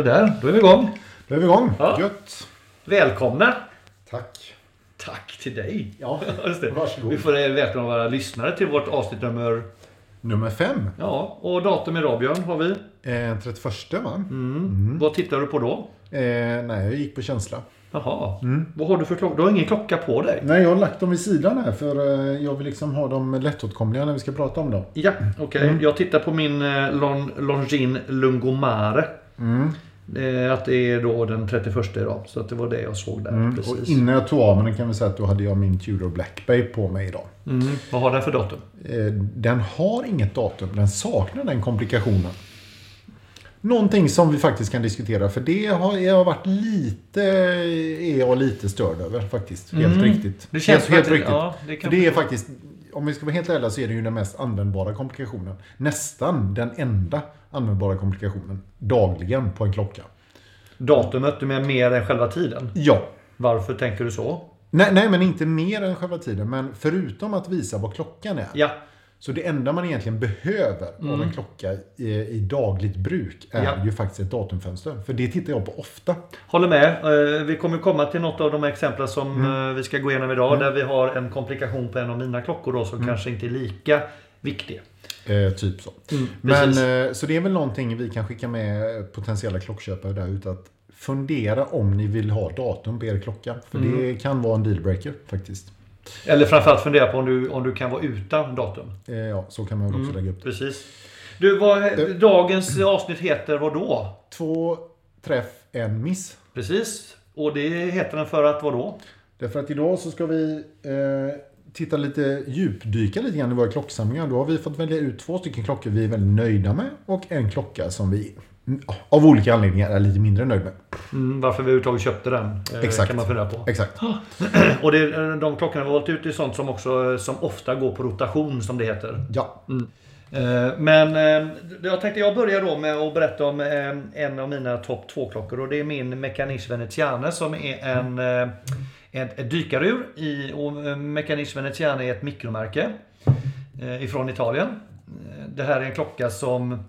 Sådär, då är vi igång. Då är vi igång. Ja. Gött. Välkomna! Tack. Tack till dig. Ja, Just det. varsågod. Vi får välkomna våra lyssnare till vårt avsnitt nummer... Nummer fem. Ja, och datum idag Björn har vi. Eh, 31 va? Mm. Vad tittar du på då? Eh, nej, jag gick på känsla. Jaha. Vad har du för klocka? Du har ingen klocka på dig? Nej, jag har lagt dem vid sidan här för eh, jag vill liksom ha dem lättåtkomliga när vi ska prata om dem. Ja, okej. Jag tittar på min eh, Lon, Longines Lungomare. Eh, att det är då den 31 idag. Så att det var det jag såg där. Och Precis. innan jag tog av mig kan vi säga att då hade jag min Tudor Black Bay på mig idag. Mm. Vad har den för datum? Eh, den har inget datum, den saknar den komplikationen. Någonting som vi faktiskt kan diskutera, för det har jag varit lite, är jag lite störd över faktiskt. Helt Mm. riktigt. Det känns helt, helt riktigt. ja, det det är faktiskt, om vi ska vara helt ärliga så är det ju den mest användbara komplikationen. Nästan den enda användbara komplikationen dagligen på en klocka. Datumet, du menar mer än själva tiden? Ja. Varför tänker du så? Nej, nej, men inte mer än själva tiden. Men förutom att visa vad klockan är. Ja, Så det enda man egentligen behöver av en klocka i, i dagligt bruk är Mm. Ja. ju faktiskt ett datumfönster. För det tittar jag på ofta. håller med. Eh, Vi kommer komma till något av de exempel som Mm. eh, vi ska gå igenom idag. Där vi har en komplikation på en av mina klockor då, som Mm. kanske inte är lika viktig. Eh, typ så. Men, Mm, precis. eh, så det är väl någonting vi kan skicka med potentiella klockköpare där ute. Att fundera om ni vill ha datum på er klocka. För Mm. det kan vara en dealbreaker faktiskt. Eller framförallt fundera på om du, om du kan vara utan datum. Eh, ja, så kan man väl Mm. också lägga upp det. Precis. Du, vad, Det- dagens avsnitt heter vad då? Två träff, en miss. Precis. Och det heter den för att vad då? Därför att idag så ska vi eh, titta lite, djupdyka lite grann i våra klocksamlingar. Då har vi fått välja ut två stycken klockor vi är väldigt nöjda med och en klocka som vi mm, av olika anledningar är lite mindre nöjda med. Mm, varför vi överhuvudtaget köpte den. eh, Exakt. Kan man fundera på. Exakt. Och det, de klockorna vi har valt ut är sånt som också som ofta går på rotation som det heter. Ja. Eh, Men eh, jag tänkte jag börjar då med att berätta om eh, en av mina topp 2-klockor och det är min Mechaniche Veneziane som är en eh, ett, ett dykarur. I, och eh, Mechaniche Veneziane är ett mikromärke eh, ifrån Italien. Eh, Det här är en klocka som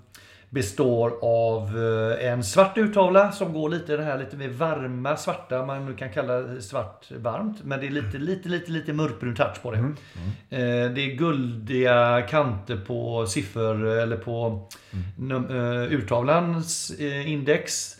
består av eh, en svart urtavla som går lite det här lite mer varma svarta, man nu kan kalla svart varmt. Men det är lite, lite, lite, lite mörkbrun touch på det. Mm. Eh, Det är guldiga kanter på siffror eller på num- eh, urtavlans index.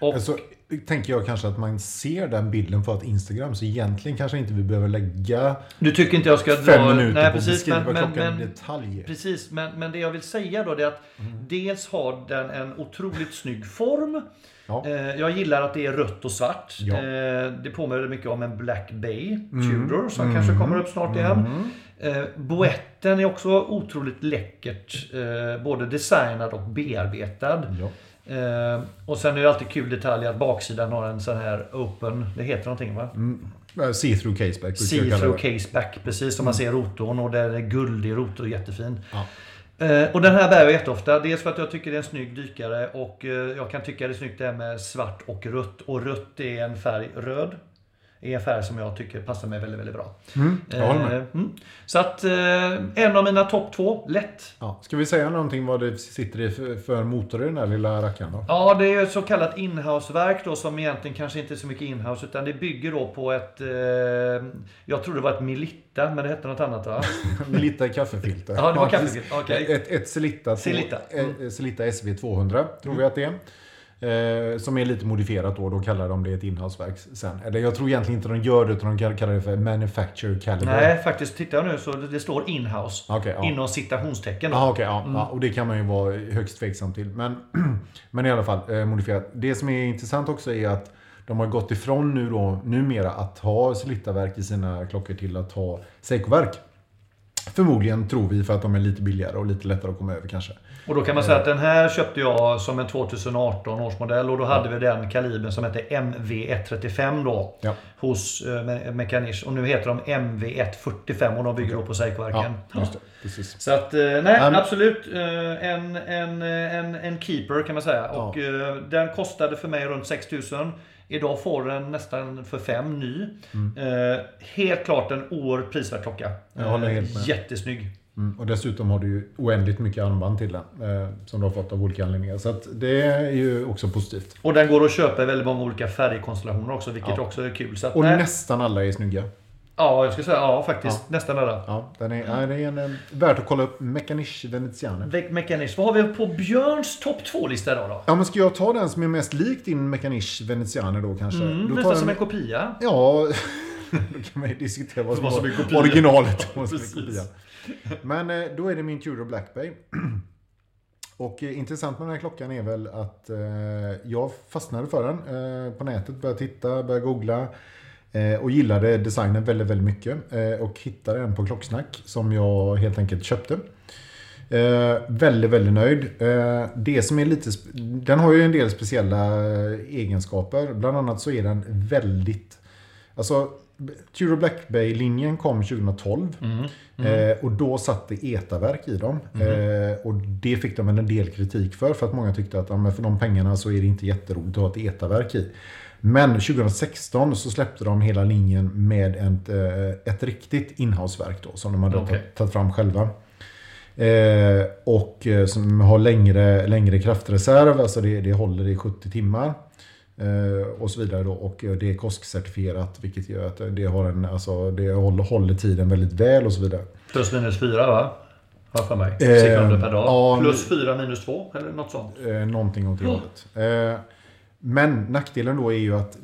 Och, Alltså, tänker jag kanske att man ser den bilden på ett Instagram så egentligen kanske inte vi behöver lägga du tycker inte jag ska fem dra... minuter Nej, på att beskriva men, klockan men, i detalj. Precis, men, men det jag vill säga då är att dels har den en otroligt snygg form. Ja. Eh, Jag gillar att det är rött och svart. Ja. Eh, Det påminner mycket om en Black Bay Tudor som kanske kommer upp snart igen. Eh, Boetten är också otroligt läckert. Både designad och bearbetad. Ja. Eh, Och sen är det alltid kul detalj att baksidan har en sån här open, det heter någonting va? Eh, See-through caseback. See-through caseback, precis som man ser rotorn och där är guldig rotor, jättefin. Ja. Eh, och den här bär jag jätteofta. Dels för att jag tycker det är en snygg dykare och eh, jag kan tycka det är snyggt det här med svart och rött. Och rött är en färg, röd, är färg som jag tycker passar mig väldigt, väldigt bra. Mm. Eh, mm. Så att eh, en av mina topp två, lätt. Ja. Ska vi säga någonting vad det sitter i för, för motor i den här lilla rackaren då? Ja, det är ett så kallat inhouseverk då som egentligen kanske inte är så mycket inhouse utan det bygger då på ett... Eh, jag tror det var ett Melitta, men det hette något annat va? Melitta kaffefilter. Ja, det var kaffefilter, okej. Ett, ett Celitta, Celitta. Mm. eh, Celitta SV200 tror vi att det är. Eh, som är lite modifierat då, då kallar de det ett inhouseverk sen. Eller jag tror egentligen inte de gör det, utan de kallar det för manufacture caliber. Nej, faktiskt tittar jag nu så det står inhouse. Okej, ja. Inom citationstecken. Ah, okay, ja, Mm. ja, och det kan man ju vara högst tveksam till. Men, men i alla fall, eh, modifierat. Det som är intressant också är att de har gått ifrån nu då, numera att ha Celitta-verk i sina klockor till att ha Seiko-verk. Förmodligen tror vi för att de är lite billigare och lite lättare att komma över kanske. Och då kan man säga att den här köpte jag som en 2018 års modell och då hade vi den kalibern som hette MV135 då. Ja. Hos eh, Me- Mechaniche. Och nu heter de MV145 och de bygger då på Seiko-verken. Ja. Så att, eh, nej Men- absolut. eh, En, en, eh, en, en keeper kan man säga. Ja. Och den kostade för mig runt 6000. Idag får den nästan för fem ny. Eh, helt klart en oerhört prisvärd klocka. Mm. Jag håller helt med. Jättesnygg. Mm, och dessutom har du ju oändligt mycket armband till den. Eh, som du har fått av olika anledningar. Så att det är ju också positivt. Och den går att köpa i väldigt många olika färgkonstellationer också, vilket Ja. också är kul. Så att, Och nej, nästan alla är snygga. Ja, jag skulle säga ja faktiskt. Nästan alla. Ja, den är, ja, det är en, eh, värt att kolla upp. Mechaniche Veneziane. Ve- Mechanics. Vad har vi på Björns topp 2-lista idag då? Ja, men ska jag ta den som är mest lik din Mechaniche Veneziane då kanske? Mm, då tar nästan som en kopia. Ja, då kan man ju diskutera vad som var originalet. och Men eh, då är det min Tudor Black Bay. Och eh, intressant med den här klockan är väl att eh, jag fastnade för den eh, på nätet, började titta, började googla. Eh, och gillade designen väldigt, väldigt mycket. Eh, och hittade en på Klocksnack som jag helt enkelt köpte. Eh, väldigt, väldigt nöjd. Eh, det som är lite... Den har ju en del speciella eh, egenskaper. Bland annat så är den väldigt... Alltså, Tudor Black Bay-linjen kom 2012. Eh, och då satt det etaverk i dem. Eh, och det fick de en del kritik för. För att många tyckte att ja, för de pengarna så är det inte jätteroligt att ha ett etaverk i. Men 2016 så släppte de hela linjen med ett, eh, ett riktigt inhouseverk då. Som de hade tagit- tagit fram själva. Eh, och eh, som har längre, längre kraftreserv, alltså det, det håller i 70 timmar. Eh, och så vidare då. Och eh, det är KOSK-certifierat vilket gör att det, har en, alltså, det håller, håller tiden väldigt väl och så vidare. Plus minus 4 va? Har för mig. Eh, Sekunder per dag. ja, Plus 4 minus 2 eller något sånt. Eh, någonting åt det Ja. hållet. Eh, men nackdelen då är ju att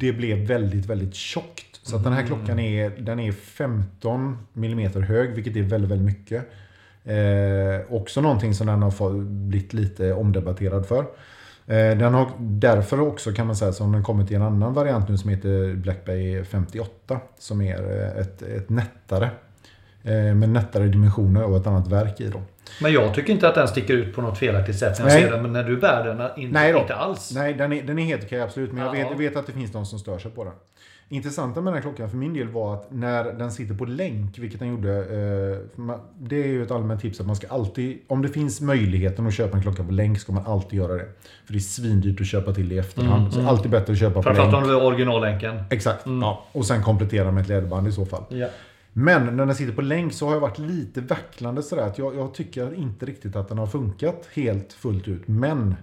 det blev väldigt, väldigt tjockt. Så att den här klockan är, den är 15 mm hög, vilket är väldigt, väldigt mycket. Eh, också någonting som den har blivit lite omdebatterad för. Eh, den har därför också kan man säga som den kommit i en annan variant nu som heter Black Bay 58. Som är eh, ett, ett nättare. Eh, med nättare dimensioner och ett annat verk i dem. Men jag tycker inte att den sticker ut på något felaktigt sätt när jag Nej. ser den. Men när du bär den, inte, Nej då. inte alls. Nej, den är, den är helt okej absolut. Men jag Ja. vet, vet att det finns de som stör sig på den. Intressanta med den här klockan för min del var att när den sitter på länk, vilket den gjorde. Eh, det är ju ett allmänt tips att man ska alltid, om det finns möjligheten att köpa en klocka på länk ska man alltid göra det. För det är svindyrt att köpa till i efterhand. Mm, så mm. alltid bättre att köpa på Framförallt länk. om du har originallänken. Exakt. Mm. Ja. Och sen komplettera med ett läderband i så fall. Ja. Men när den sitter på länk så har jag varit lite vacklande sådär. Att jag, jag tycker inte riktigt att den har funkat helt fullt ut. Men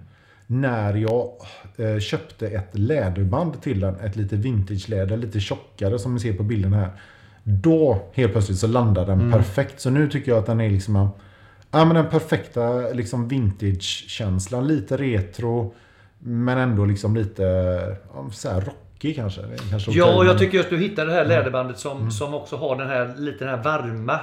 när jag eh, köpte ett läderband till den, ett lite vintage-läder, lite tjockare som ni ser på bilden här. Då helt plötsligt så landar den perfekt. Så nu tycker jag att den är liksom Ja men den perfekta liksom vintage-känslan. Lite retro. Men ändå liksom lite så här rockig kanske. Kanske Ja, och jag tycker just du hittade det här Mm. läderbandet som, som också har den här lite den här varma.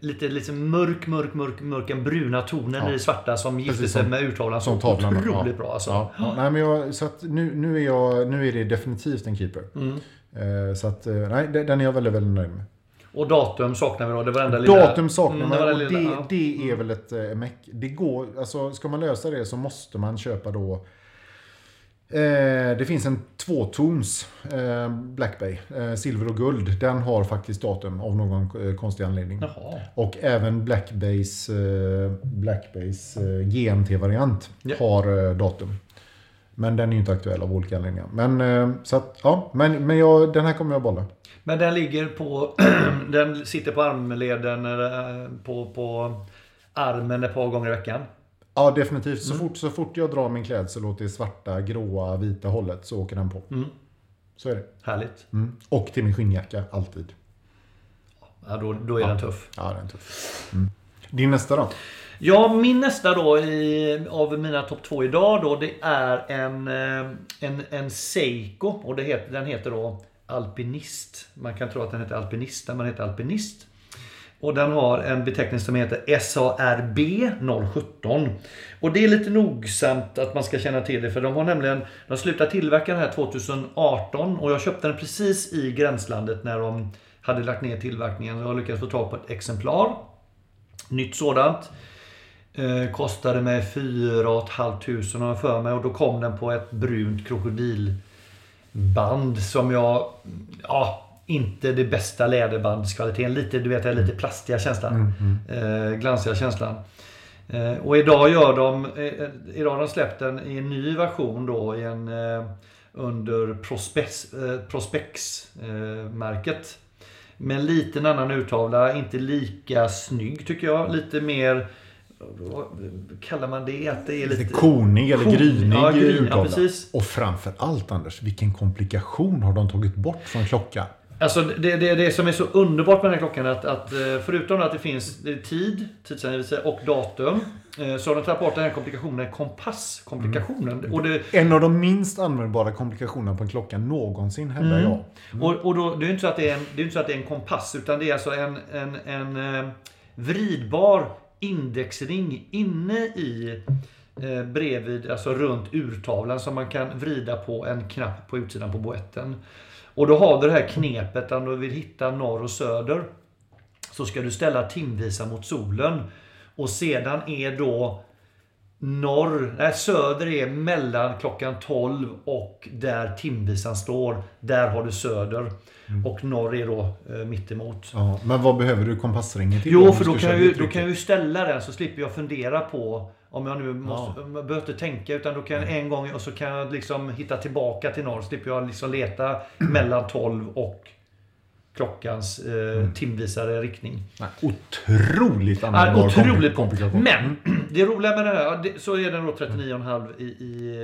Lite liksom mörk, mörk, mörk, mörk, den bruna tonen Ja. i det svarta som gifte Precis sig med urtavlan. som så tavlan. otroligt ja. bra alltså. Ja, ja. Nej, men jag, så nu, nu, är jag, nu är det definitivt en keeper. Mm. Eh, så att, eh, nej, den är jag väldigt, väldigt nöjd med. Och datum saknar vi då. Det var enda lilla... Datum saknar Mm, man och det lilla, det, ja. det är väl ett eh, meck. Det går, alltså ska man lösa det så måste man köpa då Eh, det finns en tvåtons eh, Black Bay, eh, silver och guld. Den har faktiskt datum av någon eh, konstig anledning. Jaha. Och även Black Bays, eh, Black Bays eh, GMT-variant Ja. har datum. Men den är ju inte aktuell av olika anledningar. Men, så att, ja, men, men jag, den här kommer jag bolla. Men den ligger på... den sitter på armleden, på, på armen ett par gånger i veckan. Ja, definitivt. Så, Mm. fort, så fort jag drar min klädsel åt det svarta, gråa, vita hållet så åker den på. Mm. Så är det. Härligt. Mm. Och till min skinnjacka, alltid. Ja, då, då är den tuff. Ja, den är tuff. Mm. Din nästa då? Ja, min nästa då i, av mina topp två idag då, det är en, eh, en, en Seiko. Och det heter, den heter då Alpinist. Man kan tro att den heter Alpinista, men den heter Alpinist. Och den har en beteckning som heter SARB 017. Och det är lite nogsamt att man ska känna till det för de har nämligen de slutade tillverka den här 2018 och jag köpte den precis i gränslandet när de hade lagt ner tillverkningen. Jag lyckades få tag på ett exemplar. Nytt sådant. Eh, kostade mig 4 500 har jag för mig och då kom den på ett brunt krokodilband som jag... Ja, inte det bästa läderbandskvaliteten. Lite, du vet, den lite plastiga känslan. Eh, glansiga känslan. Eh, och idag gör de... Eh, idag har de släppt den i en ny version då i en... Eh, under Prospex, eh, Prospex eh, med en liten annan urtavla. Inte lika snygg tycker jag. Lite mer... Vad kallar man det? Att det är lite... Lite konig eller Kon- grynig ja, urtavla. ja, precis. Och framför allt Anders, vilken komplikation har de tagit bort från klockan? Alltså det, det, det som är så underbart med den här klockan är att, att eh, förutom att det finns det tid, tidsangivelse och datum. eh, Så har de tagit bort den här komplikationen, kompasskomplikationen. Mm. Och, det, En av de minst användbara komplikationerna på en klocka någonsin hävdar Mm. jag. och, och då, det är ju inte så att det är en, det är inte så att det är en kompass utan det är alltså en, en, en eh, vridbar indexring inne i eh, bredvid, alltså runt urtavlan som man kan vrida på en knapp på utsidan på boetten. Och då har du det här knepet om du vill hitta norr och söder. Så ska du ställa timvisa mot solen. Och sedan är då norr, nej, söder är mellan klockan 12 och där timvisan står. Där har du söder. Och norr är då eh, mittemot. Ja, men vad behöver du kompassringen till? Jo, för då kan, jag då kan jag ju ställa den så slipper jag fundera på om jag nu måste, jag behöver inte tänka utan då kan jag en gång och så kan jag liksom hitta tillbaka till norr. Så slipper jag liksom leta mellan 12 och klockans eh, timvisare riktning. Nej, otroligt Ja, användbar otroligt komplikation. Men det roliga med den här, ja, det, så är den då 39,5 i, i,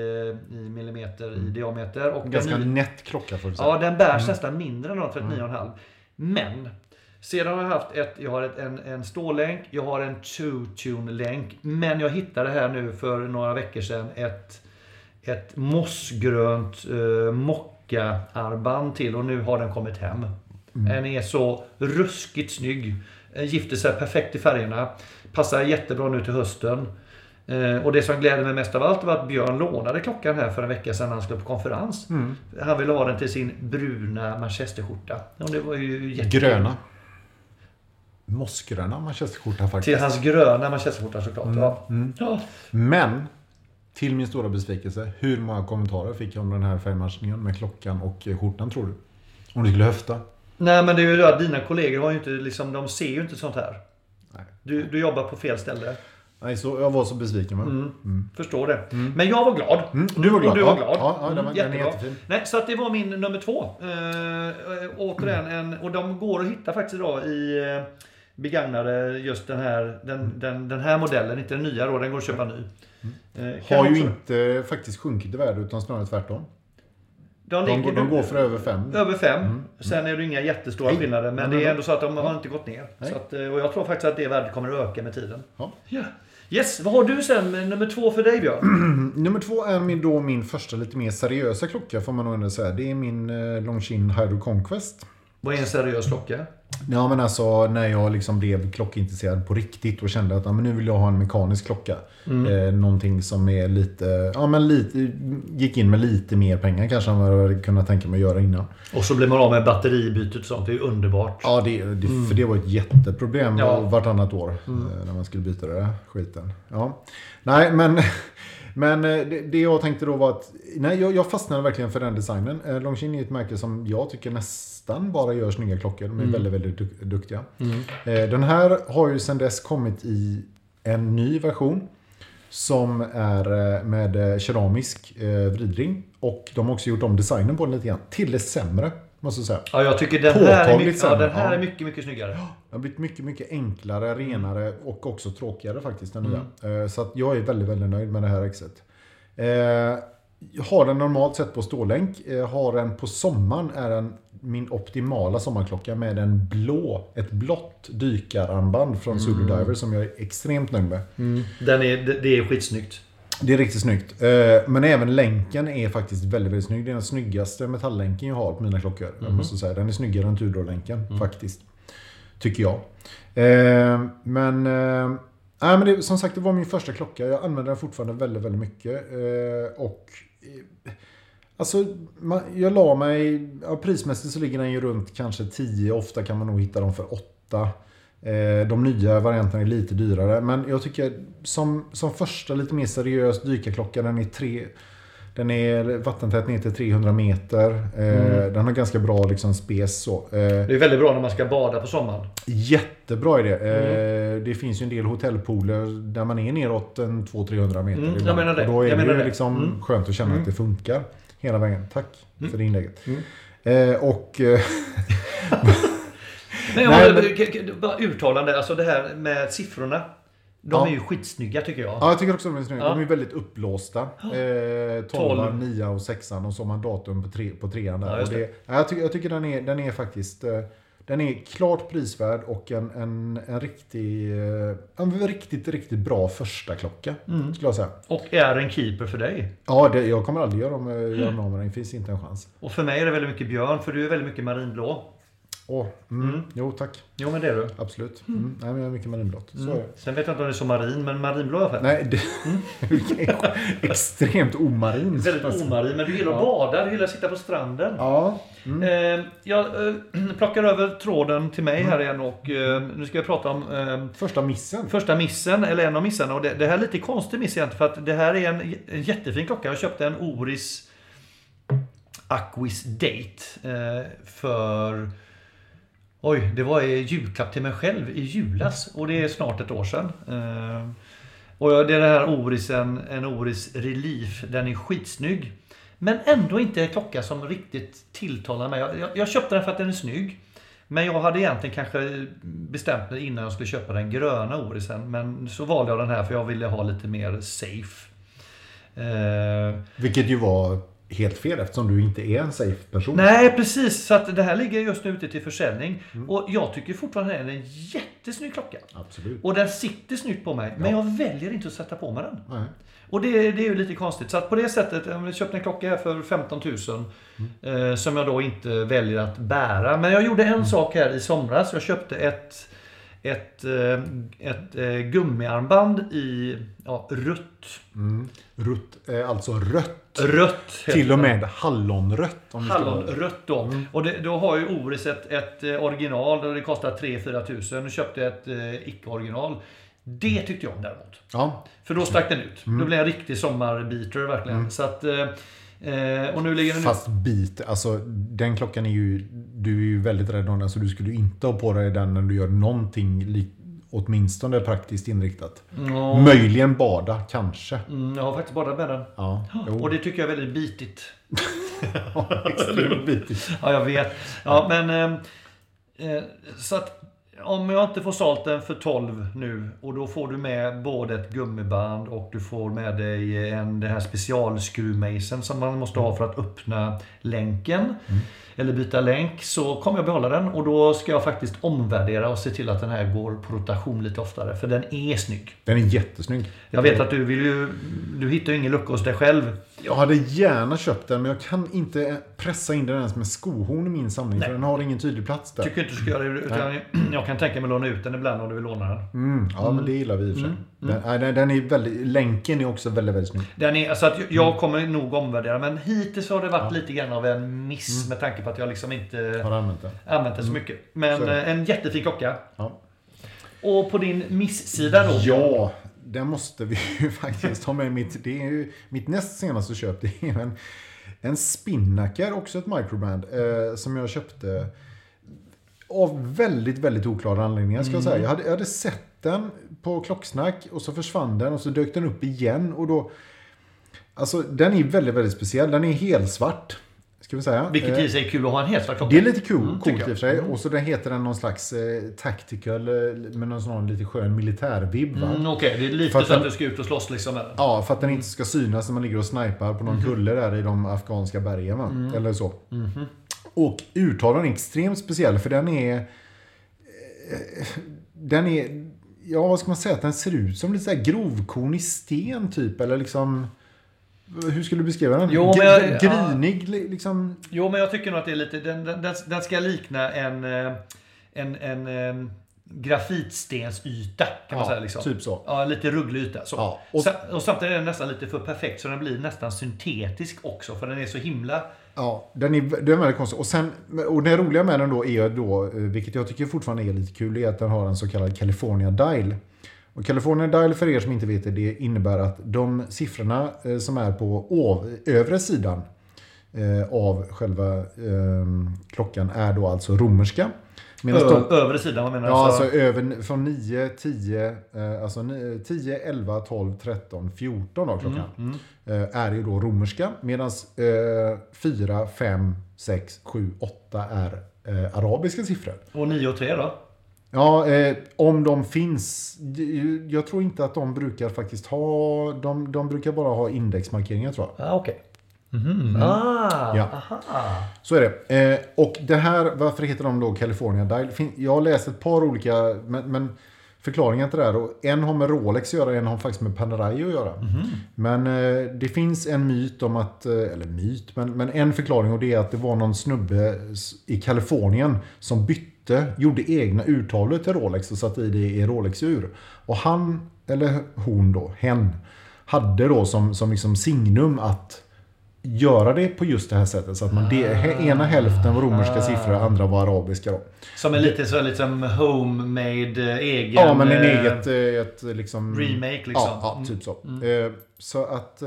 eh, i millimeter i diameter. Och Ganska den, nätt klocka får du säga. ja, den bärs nästan mindre än de 39,5. Men sedan har jag haft ett, jag har ett, en, en stålänk, jag har en two-tune-länk. Men jag hittade här nu för några veckor sedan ett, ett mossgrönt eh, mocka-armband till och nu har den kommit hem. Den är så ruskigt snygg. Gifter sig perfekt i färgerna. Passar jättebra nu till hösten. Eh, Och det som gläder mig mest av allt var att Björn lånade klockan här för en vecka sedan när han skulle på konferens. Han ville ha den till sin bruna manchesterskjorta. Och det var ju jättekul. Gröna. Mossgröna manchesterskjorta faktiskt. Till hans gröna manchesterskjorta såklart. Ja. Ja. Men, till min stora besvikelse, hur många kommentarer fick jag om den här färgmatchningen med klockan och eh, skjortan tror du? Om du skulle höfta? Nej men det är ju det att dina kollegor har ju inte liksom, de ser ju inte sånt här. Nej. Du, du jobbar på fel ställe. Nej, så jag var så besviken. Va? Förstår det. Men jag var glad. Mm, du var glad. Och du var glad. ja, ja, den var- Mm, den jättebra. Nej, så att det var min nummer två. Eh, eh, återigen, en, och de går att hitta faktiskt idag i eh, begagnade just den här, den, den, den här modellen. Inte den nya då, den går att köpa ny. Eh, kan Har ju också- inte faktiskt sjunkit i värde utan snarare tvärtom. de, De, ligger, de går för över fem. Över fem. Sen är det inga jättestora Nej. skillnader. Men Nej, det men är då- ändå så att de har inte gått ner. Nej. Så att, eh, och jag tror faktiskt att det värdet kommer att öka med tiden. Ja. Ja. Yes, vad har du sen nummer två för dig Björn? Nummer två är min, då min första lite mer seriösa klocka får man nog ändå säga. Det är min eh, Longines Hydro Conquest. Vad är en seriös klocka? Ja men alltså när jag liksom blev klockintresserad på riktigt och kände att ja, men nu vill jag ha en mekanisk klocka. Eh, någonting som är lite, ja men lite, gick in med lite mer pengar kanske än vad jag hade kunnat tänka mig att göra innan. Och så blir man av med batteribytet och sånt. Det är ju underbart. Ja, det, det, för det var ett jätteproblem Ja. vartannat år eh, när man skulle byta det där skiten. Ja. Nej, men, men eh, det, jag tänkte då var att nej, jag, jag fastnade verkligen för den designen. Eh, Longines är ett märke som jag tycker nästan bara gör snygga klockor. De är väldigt, väldigt duk- duktiga. Eh, Den här har ju sedan dess kommit i en ny version. Som är eh, med eh, keramisk vridring. Och de har också gjort om designen på den lite grann. Till det sämre, måste jag säga. Ja, jag tycker den här, är Påtagligt mycket, ja, sämre, den här ja. är mycket, mycket snyggare. Det har blivit mycket, mycket enklare, renare och också tråkigare faktiskt, den nya. Eh, Så att jag är väldigt, väldigt nöjd med det här exet. Har den normalt sett på stålänk. Har den på sommaren är den min optimala sommarklocka med en blå, ett blått dykararmband från Zulu Diver som jag är extremt nöjd med. Den är, det, är skitsnyggt. Det är riktigt snyggt. Eh, Men även länken är faktiskt väldigt, väldigt snygg. Det är den snyggaste metalllänken jag har på mina klockor. Jag måste säga. Den är snyggare än Tudor-länken faktiskt. Tycker jag. Eh, Men, nej, men det, som sagt, det var min första klocka. Jag använder den fortfarande väldigt, väldigt mycket. Och Alltså, man, jag la mig... Ja, prismässigt så ligger den ju runt kanske 10. Ofta kan man nog hitta dem för 8. Eh, de nya varianterna är lite dyrare. Men jag tycker som, som första lite mer seriös dykarklocka. Den är tre... Den är vattentät ner till 300 meter. Eh, Den har ganska bra liksom spes så. Eh, Det är väldigt bra när man ska bada på sommaren. Jättebra idé. Eh, det finns ju en del hotellpooler där man är neråt en 200-300 meter. Mm, jag menar det. Och då är Jag det det. liksom Mm. skönt att känna att det funkar hela vägen. Tack för det inlägget. Mm. Eh, och... Eh, Nej, har, men- bara uttalande, alltså det här med siffrorna. De Ja. är ju skitsnygga tycker jag. Ja, jag tycker också de är snygga. Ja. De är väldigt upplåsta. Eh, 12, Tolv. 9 och 6 och så har man datum på, tre, på trean där. Ja, och det, det. ja, jag, tycker, jag tycker den är, den är faktiskt eh, den är klart prisvärd och en, en, en, riktig, eh, en riktigt, riktigt bra första klocka Mm. Skulle jag säga. Och är en keeper för dig. Ja, det, jag kommer aldrig göra, om, av med den. Det finns inte en chans. Och för mig är det väldigt mycket björn, för du är väldigt mycket marinblå. Åh, mm, Jo, tack. Jo men det är du. Absolut. Mm. Nej, men jag är mycket marinblått. Så är det. Sen vet jag inte om det är så marin, men marinblå i alla fall. Nej, det är extremt omarin. Väldigt omarin, men du gillar att bada, du gillar att sitta på stranden. Ja. Mm. Eh, jag eh, plockar över tråden till mig här igen och eh, nu ska jag prata om eh, Första missen. första missen, eller en av missarna. Och det, det här är lite konstig miss egentligen, för att det här är en, en jättefin klocka. Jag köpte en Oris Aquis Date eh, för Oj, det var i julklapp till mig själv i julas och det är snart ett år sedan. Ehm, och det är den här Orisen, en Oris Relief. Den är skitsnygg. Men ändå inte en klocka som riktigt tilltalar mig. Jag, jag, jag köpte den för att den är snygg. Men jag hade egentligen kanske bestämt mig innan jag skulle köpa den gröna Orisen. Men så valde jag den här för jag ville ha lite mer safe. Eh, Vilket ju var helt fel eftersom du inte är en safe person. Nej, precis. Så att det här ligger just nu ute till försäljning. Och jag tycker fortfarande att det är en jättesnygg klocka. Absolut. Och den sitter snyggt på mig. Men Ja. jag väljer inte att sätta på mig den. Nej. Och det, det är ju lite konstigt. Så att på det sättet, jag köpte en klocka här för 15 000. Eh, som jag då inte väljer att bära. Men jag gjorde en sak här i somras. Jag köpte ett, ett, eh, ett eh, gummiarmband i ja, rött. Mm. Rutt, eh, alltså rött. Rött Till och det. med hallonrött. Om Hallonrött då. Och det, då har ju Oris ett, ett eh, original och det kostar 3-4 tusen. Nu köpte ett eh, icke-original. Det tyckte jag om däremot. Ja, För då stack den ut. Då blev jag en riktig sommarbiter verkligen. Så att, eh, och nu ligger den fast bit. Alltså den klockan är ju... Du är ju väldigt rädd om den. Så du skulle inte ha på dig den när du gör någonting åtminstone praktiskt inriktat. Ja, Möjligen bada, kanske. mm, jag har faktiskt badat med den. Ja, jo. Och det tycker jag är väldigt bitigt. extremt bitigt. Ja, jag vet. Ja, men... Eh, eh, så att om jag inte får sålt den för 12 nu och då får du med både ett gummiband och du får med dig en, den här specialskruvmejseln som man måste ha för att öppna länken. Eller byta länk. Så kommer jag behålla den och då ska jag faktiskt omvärdera och se till att den här går på rotation lite oftare. För den är snygg. Den är jättesnygg. Jag vet att du vill ju... Du hittar ju ingen lucka hos dig själv. Jag hade gärna köpt den, men jag kan inte pressa in den ens med skohorn i min samling. Nej. För den har ingen tydlig plats där. Tycker inte du ska göra det. Utan jag kan tänka mig att låna ut den ibland om du vill låna den. Mm, ja, men det gillar vi i och för sig. Den, nej, den, den är väldigt, länken är också väldigt, väldigt snygg. Den är, alltså att jag kommer nog omvärdera men hittills har det varit lite grann av en miss med tanke på att jag liksom inte Har använt den. använt den så mycket. Men Så eh, en jättefin klocka. Ja. Och på din miss-sida då? Ja, den måste vi ju faktiskt ha med. Mitt, det är ju mitt näst senaste köp. Det är en, en Spinnaker, också ett microbrand, eh, som jag köpte av väldigt, väldigt oklara anledningar ska jag säga. Jag hade, jag hade sett den på Klocksnack och så försvann den och så dök den upp igen och då... Alltså den är väldigt, väldigt speciell. Den är helsvart. Ska vi säga. Vilket Eh, i sig är kul att ha en helt svart klocka. det är lite cool, Mm, coolt i och för sig. Och så den heter den någon slags eh, tactical eh, med någon sån lite skön militärvibb. Mm, Okej, det är lite För att så att den- du ska ut och slåss liksom. Eller? Ja, för att den inte ska synas när man ligger och snipar på någon Mhm. kulle där i de afghanska bergen. Va? Mm. Eller så. Och urtalen är extremt speciell för den är... eh, Den är... Ja, vad ska man säga? Att den ser ut som lite så här grovkornig sten typ. Eller liksom... Hur skulle du beskriva den? Jo, men jag- Grinig li- liksom. Jo, men jag tycker nog att det är lite... Den, den, den- ska likna en, eh, en, en, en grafitstensyta kan man Ja, säga. Liksom. typ så. Ja, lite rugglig yta. Så. Ja, och, och- och samtidigt är den nästan lite för perfekt så den blir nästan syntetisk också. För den är så himla... Ja, den är, den är väldigt konstig. Och, sen, och det roliga med den då är då, eh, vilket jag tycker fortfarande är lite kul, är att den har en så kallad California Dial. Och California Dial, för er som inte vet det, det innebär att de siffrorna eh, som är på övre sidan eh, av själva eh, klockan är då alltså romerska. Medan Ö, de, övre sidan, vad menar du? ja, Alltså- alltså över, från 9, 10, eh, alltså ni- 10, 11, 12, 13, 14 då klockan. Mm, Eh, är ju då romerska. Medan eh, 4, 5, 6, 7, 8 är arabiska siffror. Och 9 och 3 då? Ja, eh, om de finns. Jag tror inte att de brukar faktiskt ha... De, de brukar bara ha indexmarkeringar tror jag. Ah, okej. Mhm. Ah, Ja. aha. Så är det. Eh, och det här, varför heter de då California Dial? Jag har läst ett par olika, men, men förklaringen till det här. Och en har med Rolex att göra, en har faktiskt med Panerai att göra. Men eh, det finns en myt om att, eh, eller myt, men, men en förklaring och det är att det var någon snubbe i Kalifornien som bytte, gjorde egna urtalet till Rolex och satte i det i Rolex-ur. Och han, eller hon då, hen, hade då som, som liksom signum att göra det på just det här sättet. Så att man det, he- ena hälften var romerska siffror, andra var arabiska. Då. Som en lite så liksom homemade eh, egen... Ja, men en eh, eget eh, ett, liksom, remake, liksom. Ja, ja typ så. Eh, Så att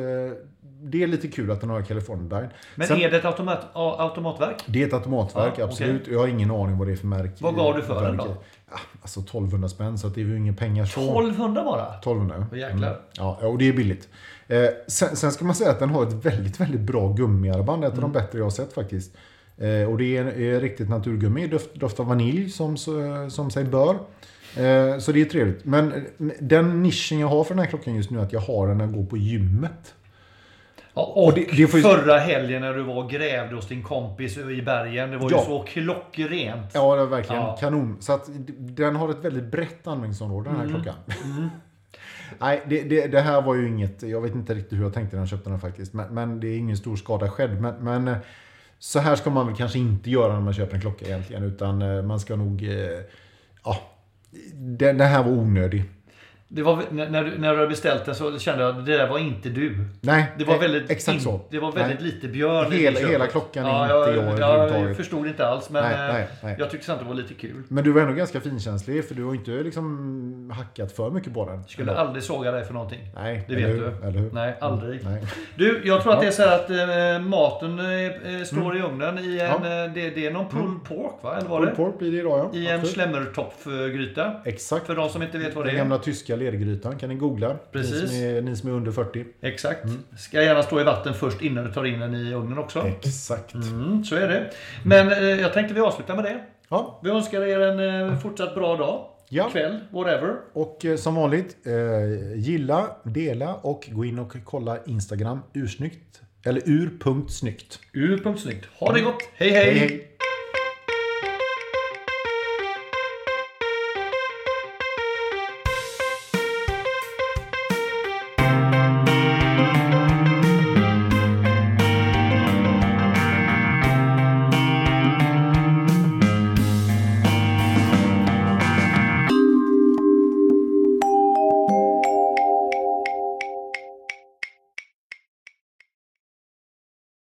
det är lite kul att den har California Dine. Men Sen- är det ett automat, automatverk? Det är ett automatverk, Ja, absolut. Jag har ingen aning vad det är för märke. Vad gav du för den då? Ja, alltså 1200 spänn, så att det är ju inga pengar så. 1200 bara? 1200 ja. Åh, jäklar. Ja, och det är billigt. Eh, sen, sen ska man säga att den har ett väldigt, väldigt bra gummiarmband. Ett av de Mm. bättre jag har sett faktiskt. Eh, och det är, är riktigt naturgummi. Doft, doft av vanilj som, som sig bör. Eh, så det är trevligt. Men eh, den nischen jag har för den här klockan just nu är att jag har den när jag går på gymmet. Ja, och det- det får ju- förra helgen när du var och grävde hos din kompis i bergen. Det var ju Ja. så klockrent. Ja, det är verkligen Ja. kanon. Så att den har ett väldigt brett användningsområde den här Mm. klockan. Nej, det, det, det här var ju inget, jag vet inte riktigt hur jag tänkte när jag köpte den faktiskt. Men, men det är ingen stor skada skedd. Men, men eh, så här ska man väl kanske inte göra när man köper en klocka egentligen. Utan eh, man ska nog, eh, ja, den, den här var onödig. Det var, när, när, du, när du hade beställt den så kände jag att det där var inte du. Nej, Det var eh, väldigt, exakt in, så. Det var väldigt Nej. lite björn i Hela- köpet. hela klockan ja, inte jag, jag jag förstod inte alls men Nej, eh, nej, jag tyckte samtidigt det var lite kul. Men du var ändå ganska finkänslig för du har inte liksom hackat för mycket på den. Skulle aldrig såga dig för någonting. Nej, Det vet hur? du. Eller hur? Nej, aldrig. Nej. Du, jag tror att det är så här att eh, maten står i ugnen i en... Ja. Mm. Det, det är någon pulled pork va? Eller var Pulled det? pork blir det idag ja. I en Absolut. schlemmertopfgryta. Exakt. För de som inte vet vad det Den är. gamla tyska lergrytan kan ni googla. Precis. Ni som är, ni som är under 40. Exakt. Ska gärna stå i vatten först innan du tar in den i ugnen också. Exakt. Mm, så är det. Men eh, jag tänkte vi avslutar med det. Ja, Vi önskar er en eh, fortsatt bra dag. Ja. Kväll, whatever. och eh, som vanligt, eh, gilla, dela och gå in och kolla Instagram ursnyggt. Eller ur.snyggt. Ur.snyggt. Ha det gott. hej. hej. Hej hej!